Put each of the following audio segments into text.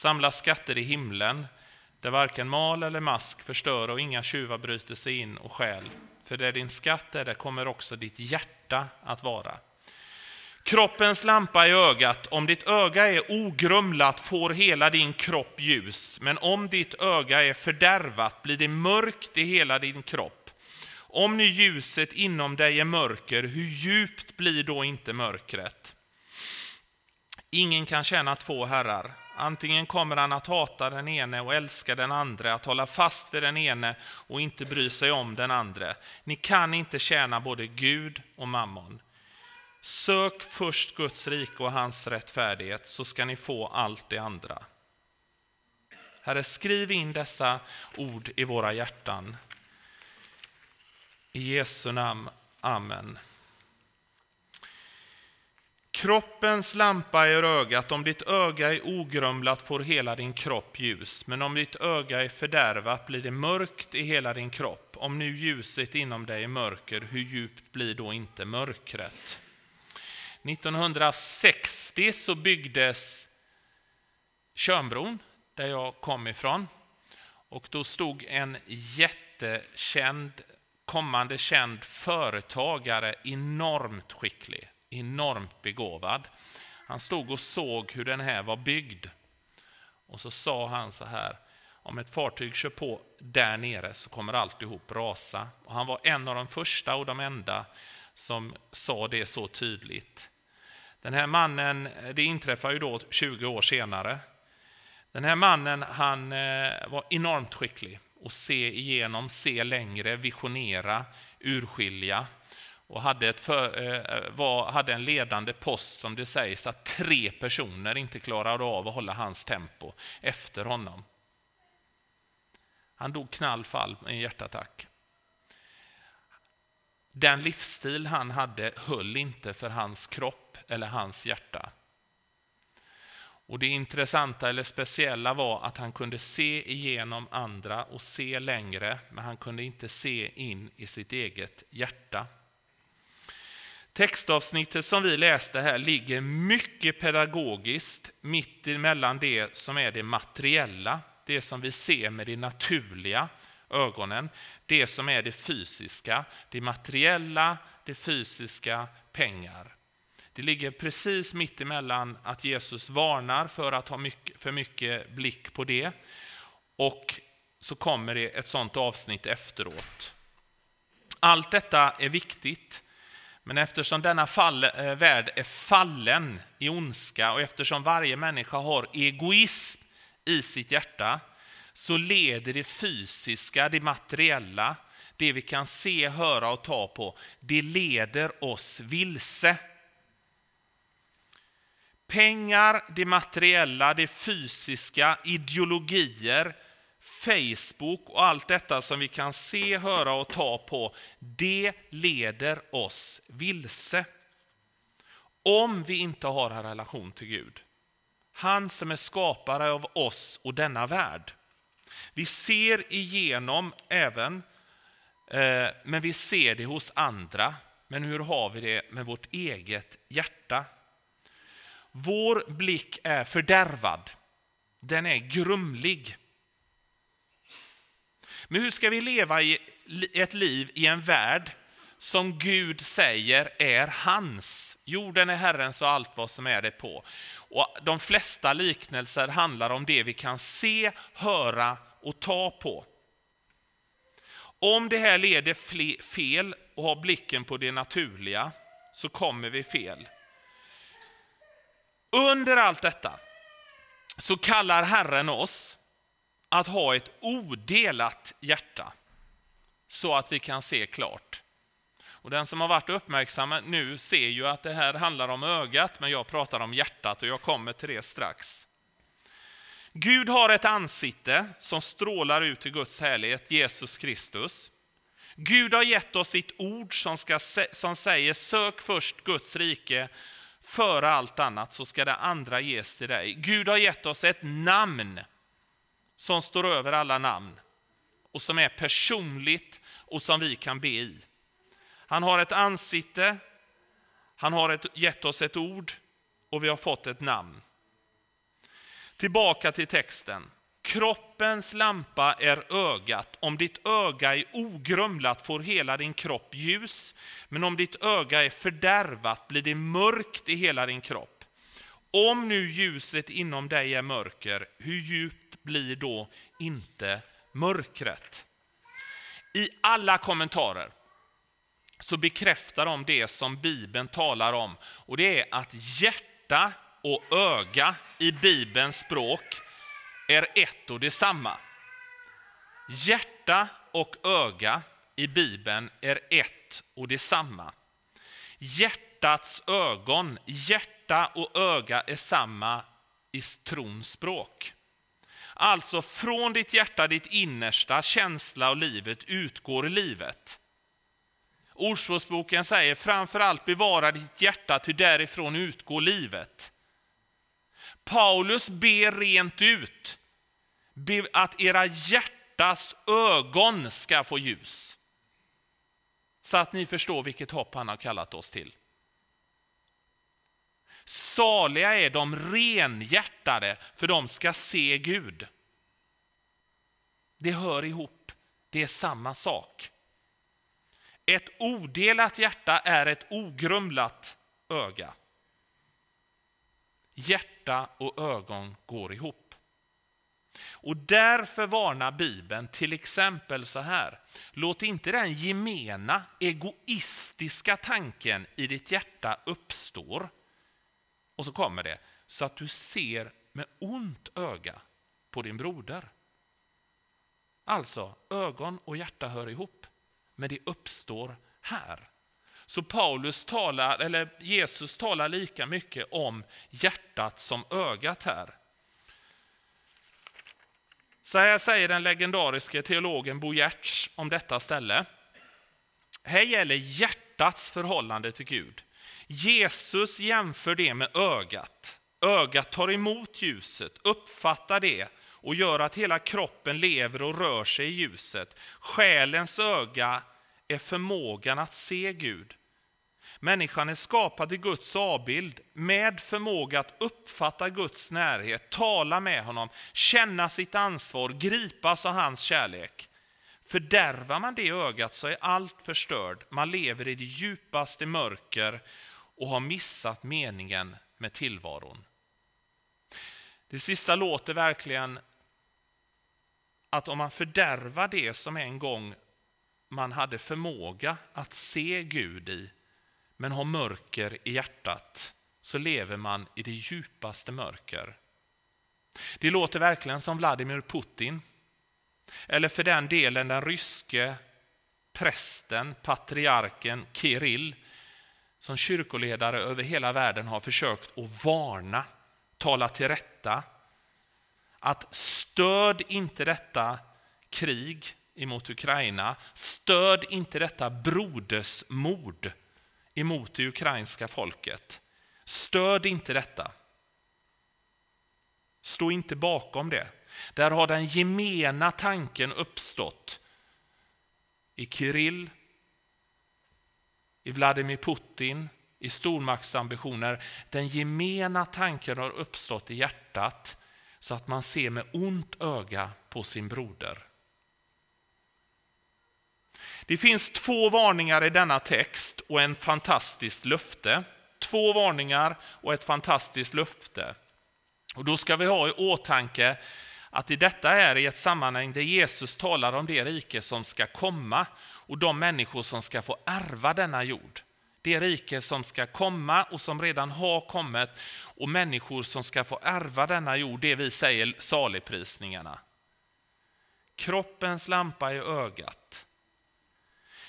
Samla skatter i himlen, där varken mal eller mask förstör och inga tjuvar bryter sig in och stjäl. För där din skatt är, där kommer också ditt hjärta att vara. Kroppens lampa i ögat, om ditt öga är ogrumlat får hela din kropp ljus, men om ditt öga är fördärvat blir det mörkt i hela din kropp. Om nu ljuset inom dig är mörker, hur djupt blir då inte mörkret? Ingen kan tjäna två herrar. Antingen kommer han att hata den ene och älska den andra, att hålla fast vid den ene och inte bry sig om den andra. Ni kan inte tjäna både Gud och mammon. Sök först Guds rike och hans rättfärdighet, så ska ni få allt det andra. Herre, skriv in dessa ord i våra hjärtan. I Jesu namn. Amen. Kroppens lampa är ögat, om ditt öga är ogrumlat får hela din kropp ljus, men om ditt öga är fördärvat blir det mörkt i hela din kropp. Om nu ljuset inom dig är mörker, hur djupt blir då inte mörkret? 1960 så byggdes Tjörnbron, där jag kom ifrån. Och då stod en jättekänd, kommande känd företagare, enormt skicklig, enormt begåvad. Han stod och såg hur den här var byggd. Och så sa han så här, om ett fartyg kör på där nere så kommer alltihop rasa. Och han var en av de första och de enda som sa det så tydligt. Den här mannen, det inträffar ju då 20 år senare. Den här mannen han eh, var enormt skicklig att se igenom, se längre, visionera, urskilja och hade, ett för, eh, var, hade en ledande post som det sägs att tre personer inte klarade av att hålla hans tempo efter honom. Han dog knallfall med en hjärtattack. Den livsstil han hade höll inte för hans kropp eller hans hjärta. Och Det intressanta eller speciella var att han kunde se igenom andra och se längre, men han kunde inte se in i sitt eget hjärta. Textavsnittet som vi läste här ligger mycket pedagogiskt mitt emellan det som är det materiella, det som vi ser med det naturliga ögonen, det som är det fysiska, det materiella, det fysiska, pengar. Det ligger precis mitt emellan att Jesus varnar för att ha mycket, för mycket blick på det och så kommer det ett sådant avsnitt efteråt. Allt detta är viktigt, men eftersom denna fall, eh, värld är fallen i ondska och eftersom varje människa har egoism i sitt hjärta så leder det fysiska, det materiella, det vi kan se, höra och ta på, det leder oss vilse. Pengar, det materiella, det fysiska, ideologier, Facebook och allt detta som vi kan se, höra och ta på, det leder oss vilse. Om vi inte har en relation till Gud. Han som är skapare av oss och denna värld. Vi ser igenom även, eh, men vi ser det hos andra. Men hur har vi det med vårt eget hjärta? Vår blick är fördärvad. Den är grumlig. Men hur ska vi leva i ett liv i en värld som Gud säger är hans? Jorden är Herrens och allt vad som är det på. Och de flesta liknelser handlar om det vi kan se, höra och ta på. Om det här leder fel och har blicken på det naturliga så kommer vi fel. Under allt detta så kallar Herren oss att ha ett odelat hjärta så att vi kan se klart. Och Den som har varit uppmärksam nu ser ju att det här handlar om ögat, men jag pratar om hjärtat och jag kommer till det strax. Gud har ett ansikte som strålar ut i Guds härlighet, Jesus Kristus. Gud har gett oss sitt ord som, ska, som säger sök först Guds rike före allt annat så ska det andra ges till dig. Gud har gett oss ett namn som står över alla namn och som är personligt och som vi kan be i. Han har ett ansikte, han har ett, gett oss ett ord och vi har fått ett namn. Tillbaka till texten. Kroppens lampa är ögat. Om ditt öga är ogrumlat får hela din kropp ljus, men om ditt öga är fördärvat blir det mörkt i hela din kropp. Om nu ljuset inom dig är mörker, hur djupt blir då inte mörkret? I alla kommentarer så bekräftar de det som Bibeln talar om, och det är att hjärta och öga i Bibelns språk är ett och detsamma. Hjärta och öga i Bibeln är ett och detsamma. Hjärtats ögon, hjärta och öga är samma i trons språk. Alltså från ditt hjärta, ditt innersta, känsla och livet utgår livet. Ordspråksboken säger framför allt bevara ditt hjärta, ty därifrån utgår livet. Paulus ber rent ut att era hjärtas ögon ska få ljus. Så att ni förstår vilket hopp han har kallat oss till. Saliga är de renhjärtade, för de ska se Gud. Det hör ihop, det är samma sak. Ett odelat hjärta är ett ogrumlat öga. Hjärta och ögon går ihop. Och därför varnar Bibeln till exempel så här. Låt inte den gemena egoistiska tanken i ditt hjärta uppstår. Och så kommer det, så att du ser med ont öga på din broder. Alltså, ögon och hjärta hör ihop, men det uppstår här. Så Paulus talar, eller Jesus talar lika mycket om hjärtat som ögat här. Så här säger den legendariske teologen Bo Giertz om detta ställe. Här gäller hjärtats förhållande till Gud. Jesus jämför det med ögat. Ögat tar emot ljuset, uppfattar det och gör att hela kroppen lever och rör sig i ljuset. Själens öga är förmågan att se Gud. Människan är skapad i Guds avbild med förmåga att uppfatta Guds närhet, tala med honom, känna sitt ansvar, gripas av hans kärlek. Fördärvar man det ögat så är allt förstörd. Man lever i det djupaste mörker och har missat meningen med tillvaron. Det sista låter verkligen att om man fördärvar det som en gång man hade förmåga att se Gud i, men har mörker i hjärtat, så lever man i det djupaste mörker. Det låter verkligen som Vladimir Putin, eller för den delen den ryske prästen, patriarken Kirill, som kyrkoledare över hela världen har försökt att varna, tala till rätta, att stöd inte detta krig emot Ukraina, stöd inte detta brodersmord emot det ukrainska folket. Stöd inte detta. Stå inte bakom det. Där har den gemena tanken uppstått. I Kirill, i Vladimir Putin, i stormaktsambitioner. Den gemena tanken har uppstått i hjärtat så att man ser med ont öga på sin broder. Det finns två varningar i denna text och en fantastiskt löfte. Två varningar och ett fantastiskt löfte. Och då ska vi ha i åtanke att i detta är i ett sammanhang där Jesus talar om det rike som ska komma och de människor som ska få ärva denna jord. Det rike som ska komma och som redan har kommit och människor som ska få ärva denna jord, det vi säger saligprisningarna. Kroppens lampa är ögat.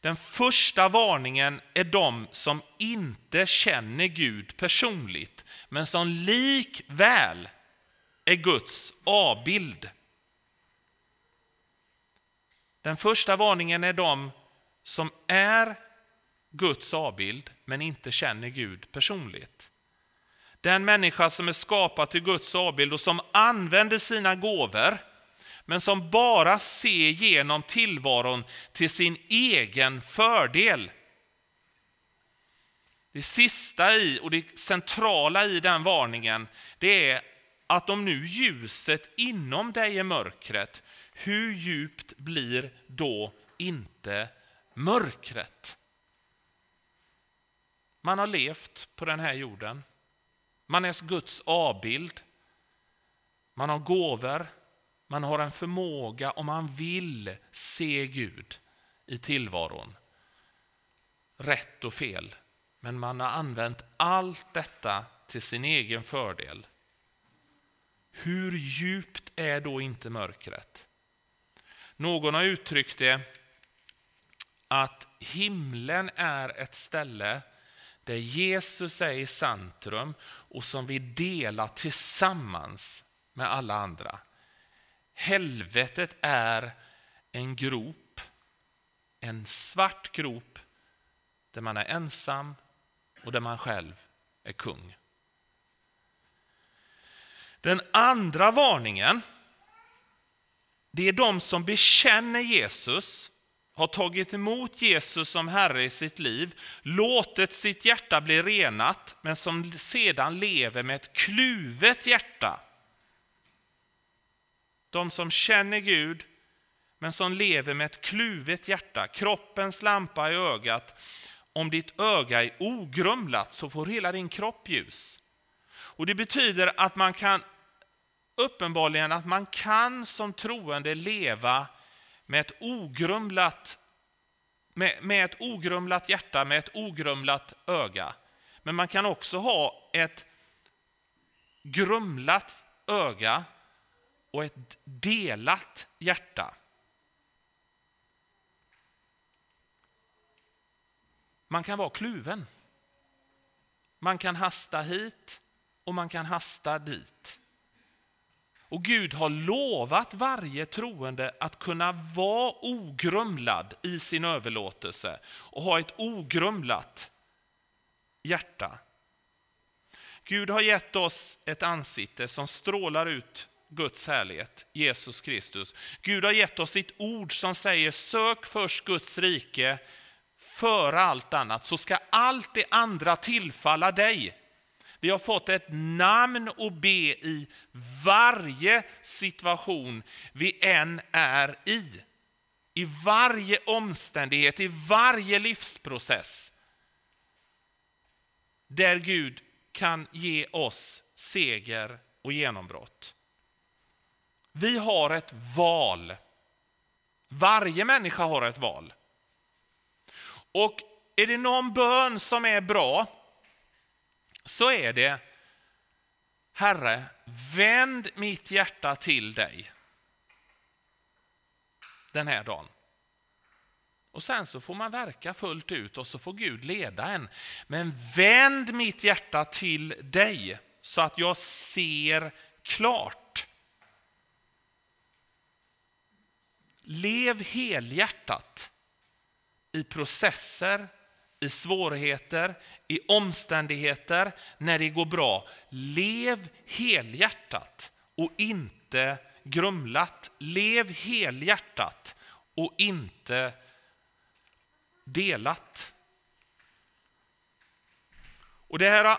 Den första varningen är de som inte känner Gud personligt, men som likväl är Guds avbild. Den första varningen är de som är Guds avbild, men inte känner Gud personligt. Den människa som är skapad till Guds avbild och som använder sina gåvor men som bara ser genom tillvaron till sin egen fördel. Det sista i och det centrala i den varningen det är att om nu ljuset inom dig är mörkret, hur djupt blir då inte mörkret? Man har levt på den här jorden. Man är Guds avbild. Man har gåvor. Man har en förmåga och man vill se Gud i tillvaron. Rätt och fel. Men man har använt allt detta till sin egen fördel. Hur djupt är då inte mörkret? Någon har uttryckt det att himlen är ett ställe där Jesus är i centrum och som vi delar tillsammans med alla andra. Helvetet är en grop, en svart grop där man är ensam och där man själv är kung. Den andra varningen, det är de som bekänner Jesus, har tagit emot Jesus som Herre i sitt liv, låtit sitt hjärta bli renat, men som sedan lever med ett kluvet hjärta. De som känner Gud, men som lever med ett kluvet hjärta, kroppens lampa i ögat. Om ditt öga är ogrumlat så får hela din kropp ljus. Och Det betyder att man kan uppenbarligen att man kan som troende leva med ett ogrumlat, med, med ett ogrumlat hjärta, med ett ogrumlat öga. Men man kan också ha ett grumlat öga och ett delat hjärta. Man kan vara kluven. Man kan hasta hit och man kan hasta dit. Och Gud har lovat varje troende att kunna vara ogrumlad i sin överlåtelse och ha ett ogrumlat hjärta. Gud har gett oss ett ansikte som strålar ut Guds härlighet, Jesus Kristus. Gud har gett oss sitt ord som säger sök först Guds rike före allt annat så ska allt det andra tillfalla dig. Vi har fått ett namn att be i varje situation vi än är i. I varje omständighet, i varje livsprocess. Där Gud kan ge oss seger och genombrott. Vi har ett val. Varje människa har ett val. Och är det någon bön som är bra så är det Herre, vänd mitt hjärta till dig den här dagen. Och sen så får man verka fullt ut och så får Gud leda en. Men vänd mitt hjärta till dig så att jag ser klart. Lev helhjärtat i processer, i svårigheter, i omständigheter, när det går bra. Lev helhjärtat och inte grumlat. Lev helhjärtat och inte delat. Och Det här har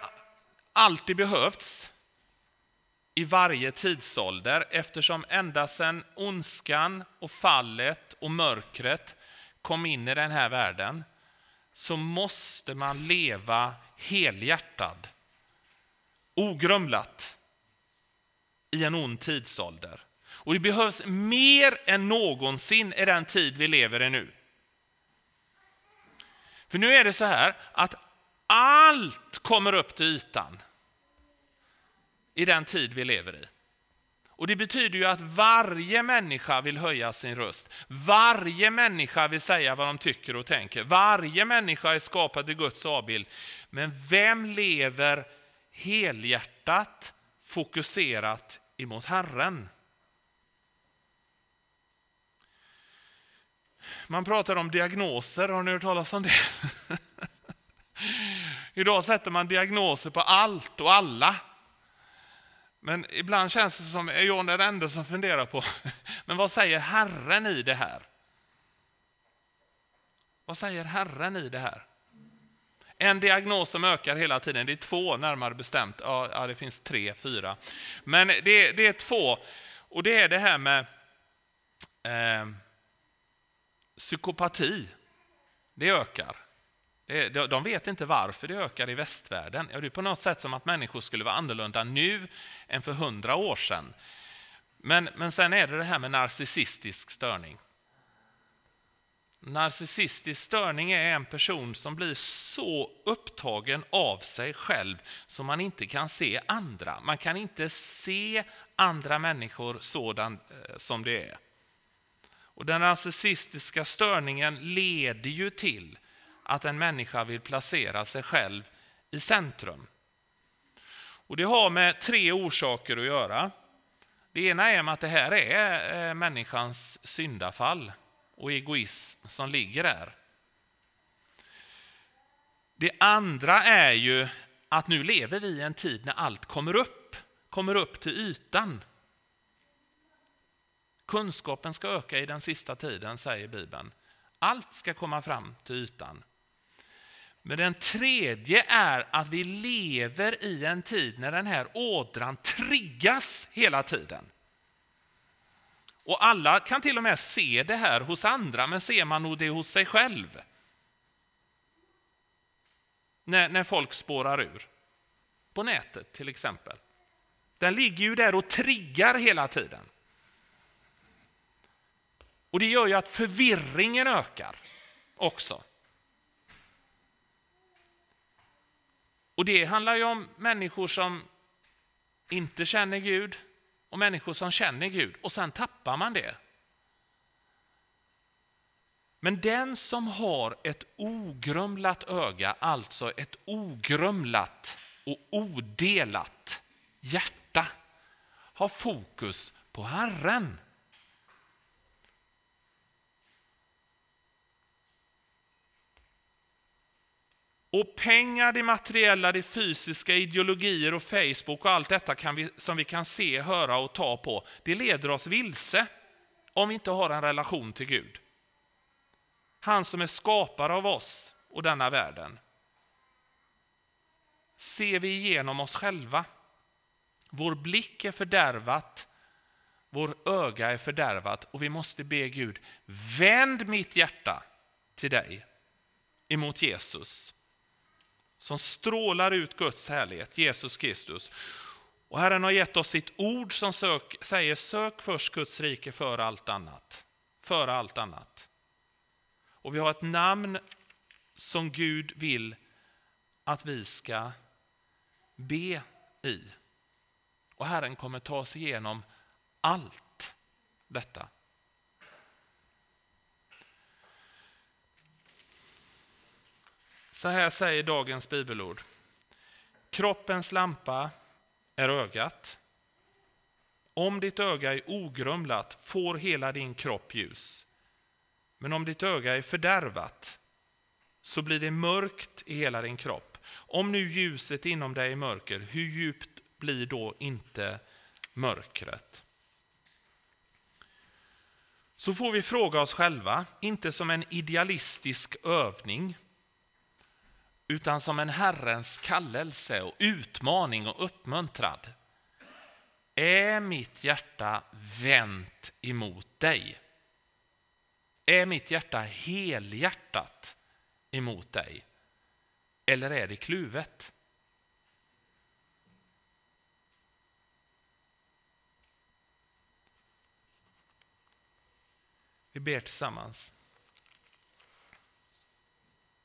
alltid behövts i varje tidsålder eftersom ända sedan ondskan och fallet och mörkret kom in i den här världen så måste man leva helhjärtad, ogrumlat i en ond tidsålder. Och det behövs mer än någonsin i den tid vi lever i nu. För nu är det så här att allt kommer upp till ytan i den tid vi lever i. Och Det betyder ju att varje människa vill höja sin röst. Varje människa vill säga vad de tycker och tänker. Varje människa är skapad i Guds avbild. Men vem lever helhjärtat, fokuserat emot Herren? Man pratar om diagnoser, har ni hört talas om det? Idag sätter man diagnoser på allt och alla. Men ibland känns det som, är jag den enda som funderar på, men vad säger Herren i det här? Vad säger Herren i det här? En diagnos som ökar hela tiden, det är två närmare bestämt. Ja, ja det finns tre, fyra. Men det, det, är två. Och det är det här med eh, psykopati. Det ökar. Det, de vet inte varför det ökar i västvärlden. Ja, det är på något sätt som att människor skulle vara annorlunda nu än för hundra år sedan. Men, men sen är det det här med narcissistisk störning. Narcissistisk störning är en person som blir så upptagen av sig själv som man inte kan se andra. Man kan inte se andra människor sådan eh, som det är. Och Den narcissistiska störningen leder ju till att en människa vill placera sig själv i centrum. Och Det har med tre orsaker att göra. Det ena är att det här är eh, människans syndafall och egoism som ligger där. Det andra är ju att nu lever vi i en tid när allt kommer upp, kommer upp till ytan. Kunskapen ska öka i den sista tiden, säger Bibeln. Allt ska komma fram till ytan. Men den tredje är att vi lever i en tid när den här ådran triggas hela tiden. Och alla kan till och med se det här hos andra, men ser man nog det hos sig själv? När, när folk spårar ur. På nätet till exempel. Den ligger ju där och triggar hela tiden. Och det gör ju att förvirringen ökar också. Och det handlar ju om människor som inte känner Gud, och människor som känner Gud och sen tappar man det. Men den som har ett ogrumlat öga, alltså ett ogrumlat och odelat hjärta, har fokus på Herren. Och pengar, det materiella, det fysiska, ideologier och Facebook och allt detta kan vi, som vi kan se, höra och ta på, det leder oss vilse om vi inte har en relation till Gud. Han som är skapare av oss och denna världen. Ser vi igenom oss själva? Vår blick är fördärvat, vår öga är fördärvat och vi måste be Gud, vänd mitt hjärta till dig emot Jesus som strålar ut Guds härlighet, Jesus Kristus. Och Herren har gett oss sitt ord som sök, säger sök först Guds rike före allt annat. Före allt annat. Och vi har ett namn som Gud vill att vi ska be i. Och Herren kommer ta oss igenom allt detta. Så här säger dagens bibelord. Kroppens lampa är ögat. Om ditt öga är ogrumlat får hela din kropp ljus. Men om ditt öga är fördärvat så blir det mörkt i hela din kropp. Om nu ljuset inom dig är mörker, hur djupt blir då inte mörkret? Så får vi fråga oss själva, inte som en idealistisk övning, utan som en Herrens kallelse och utmaning och uppmuntrad. Är mitt hjärta vänt emot dig? Är mitt hjärta helhjärtat emot dig? Eller är det kluvet? Vi ber tillsammans.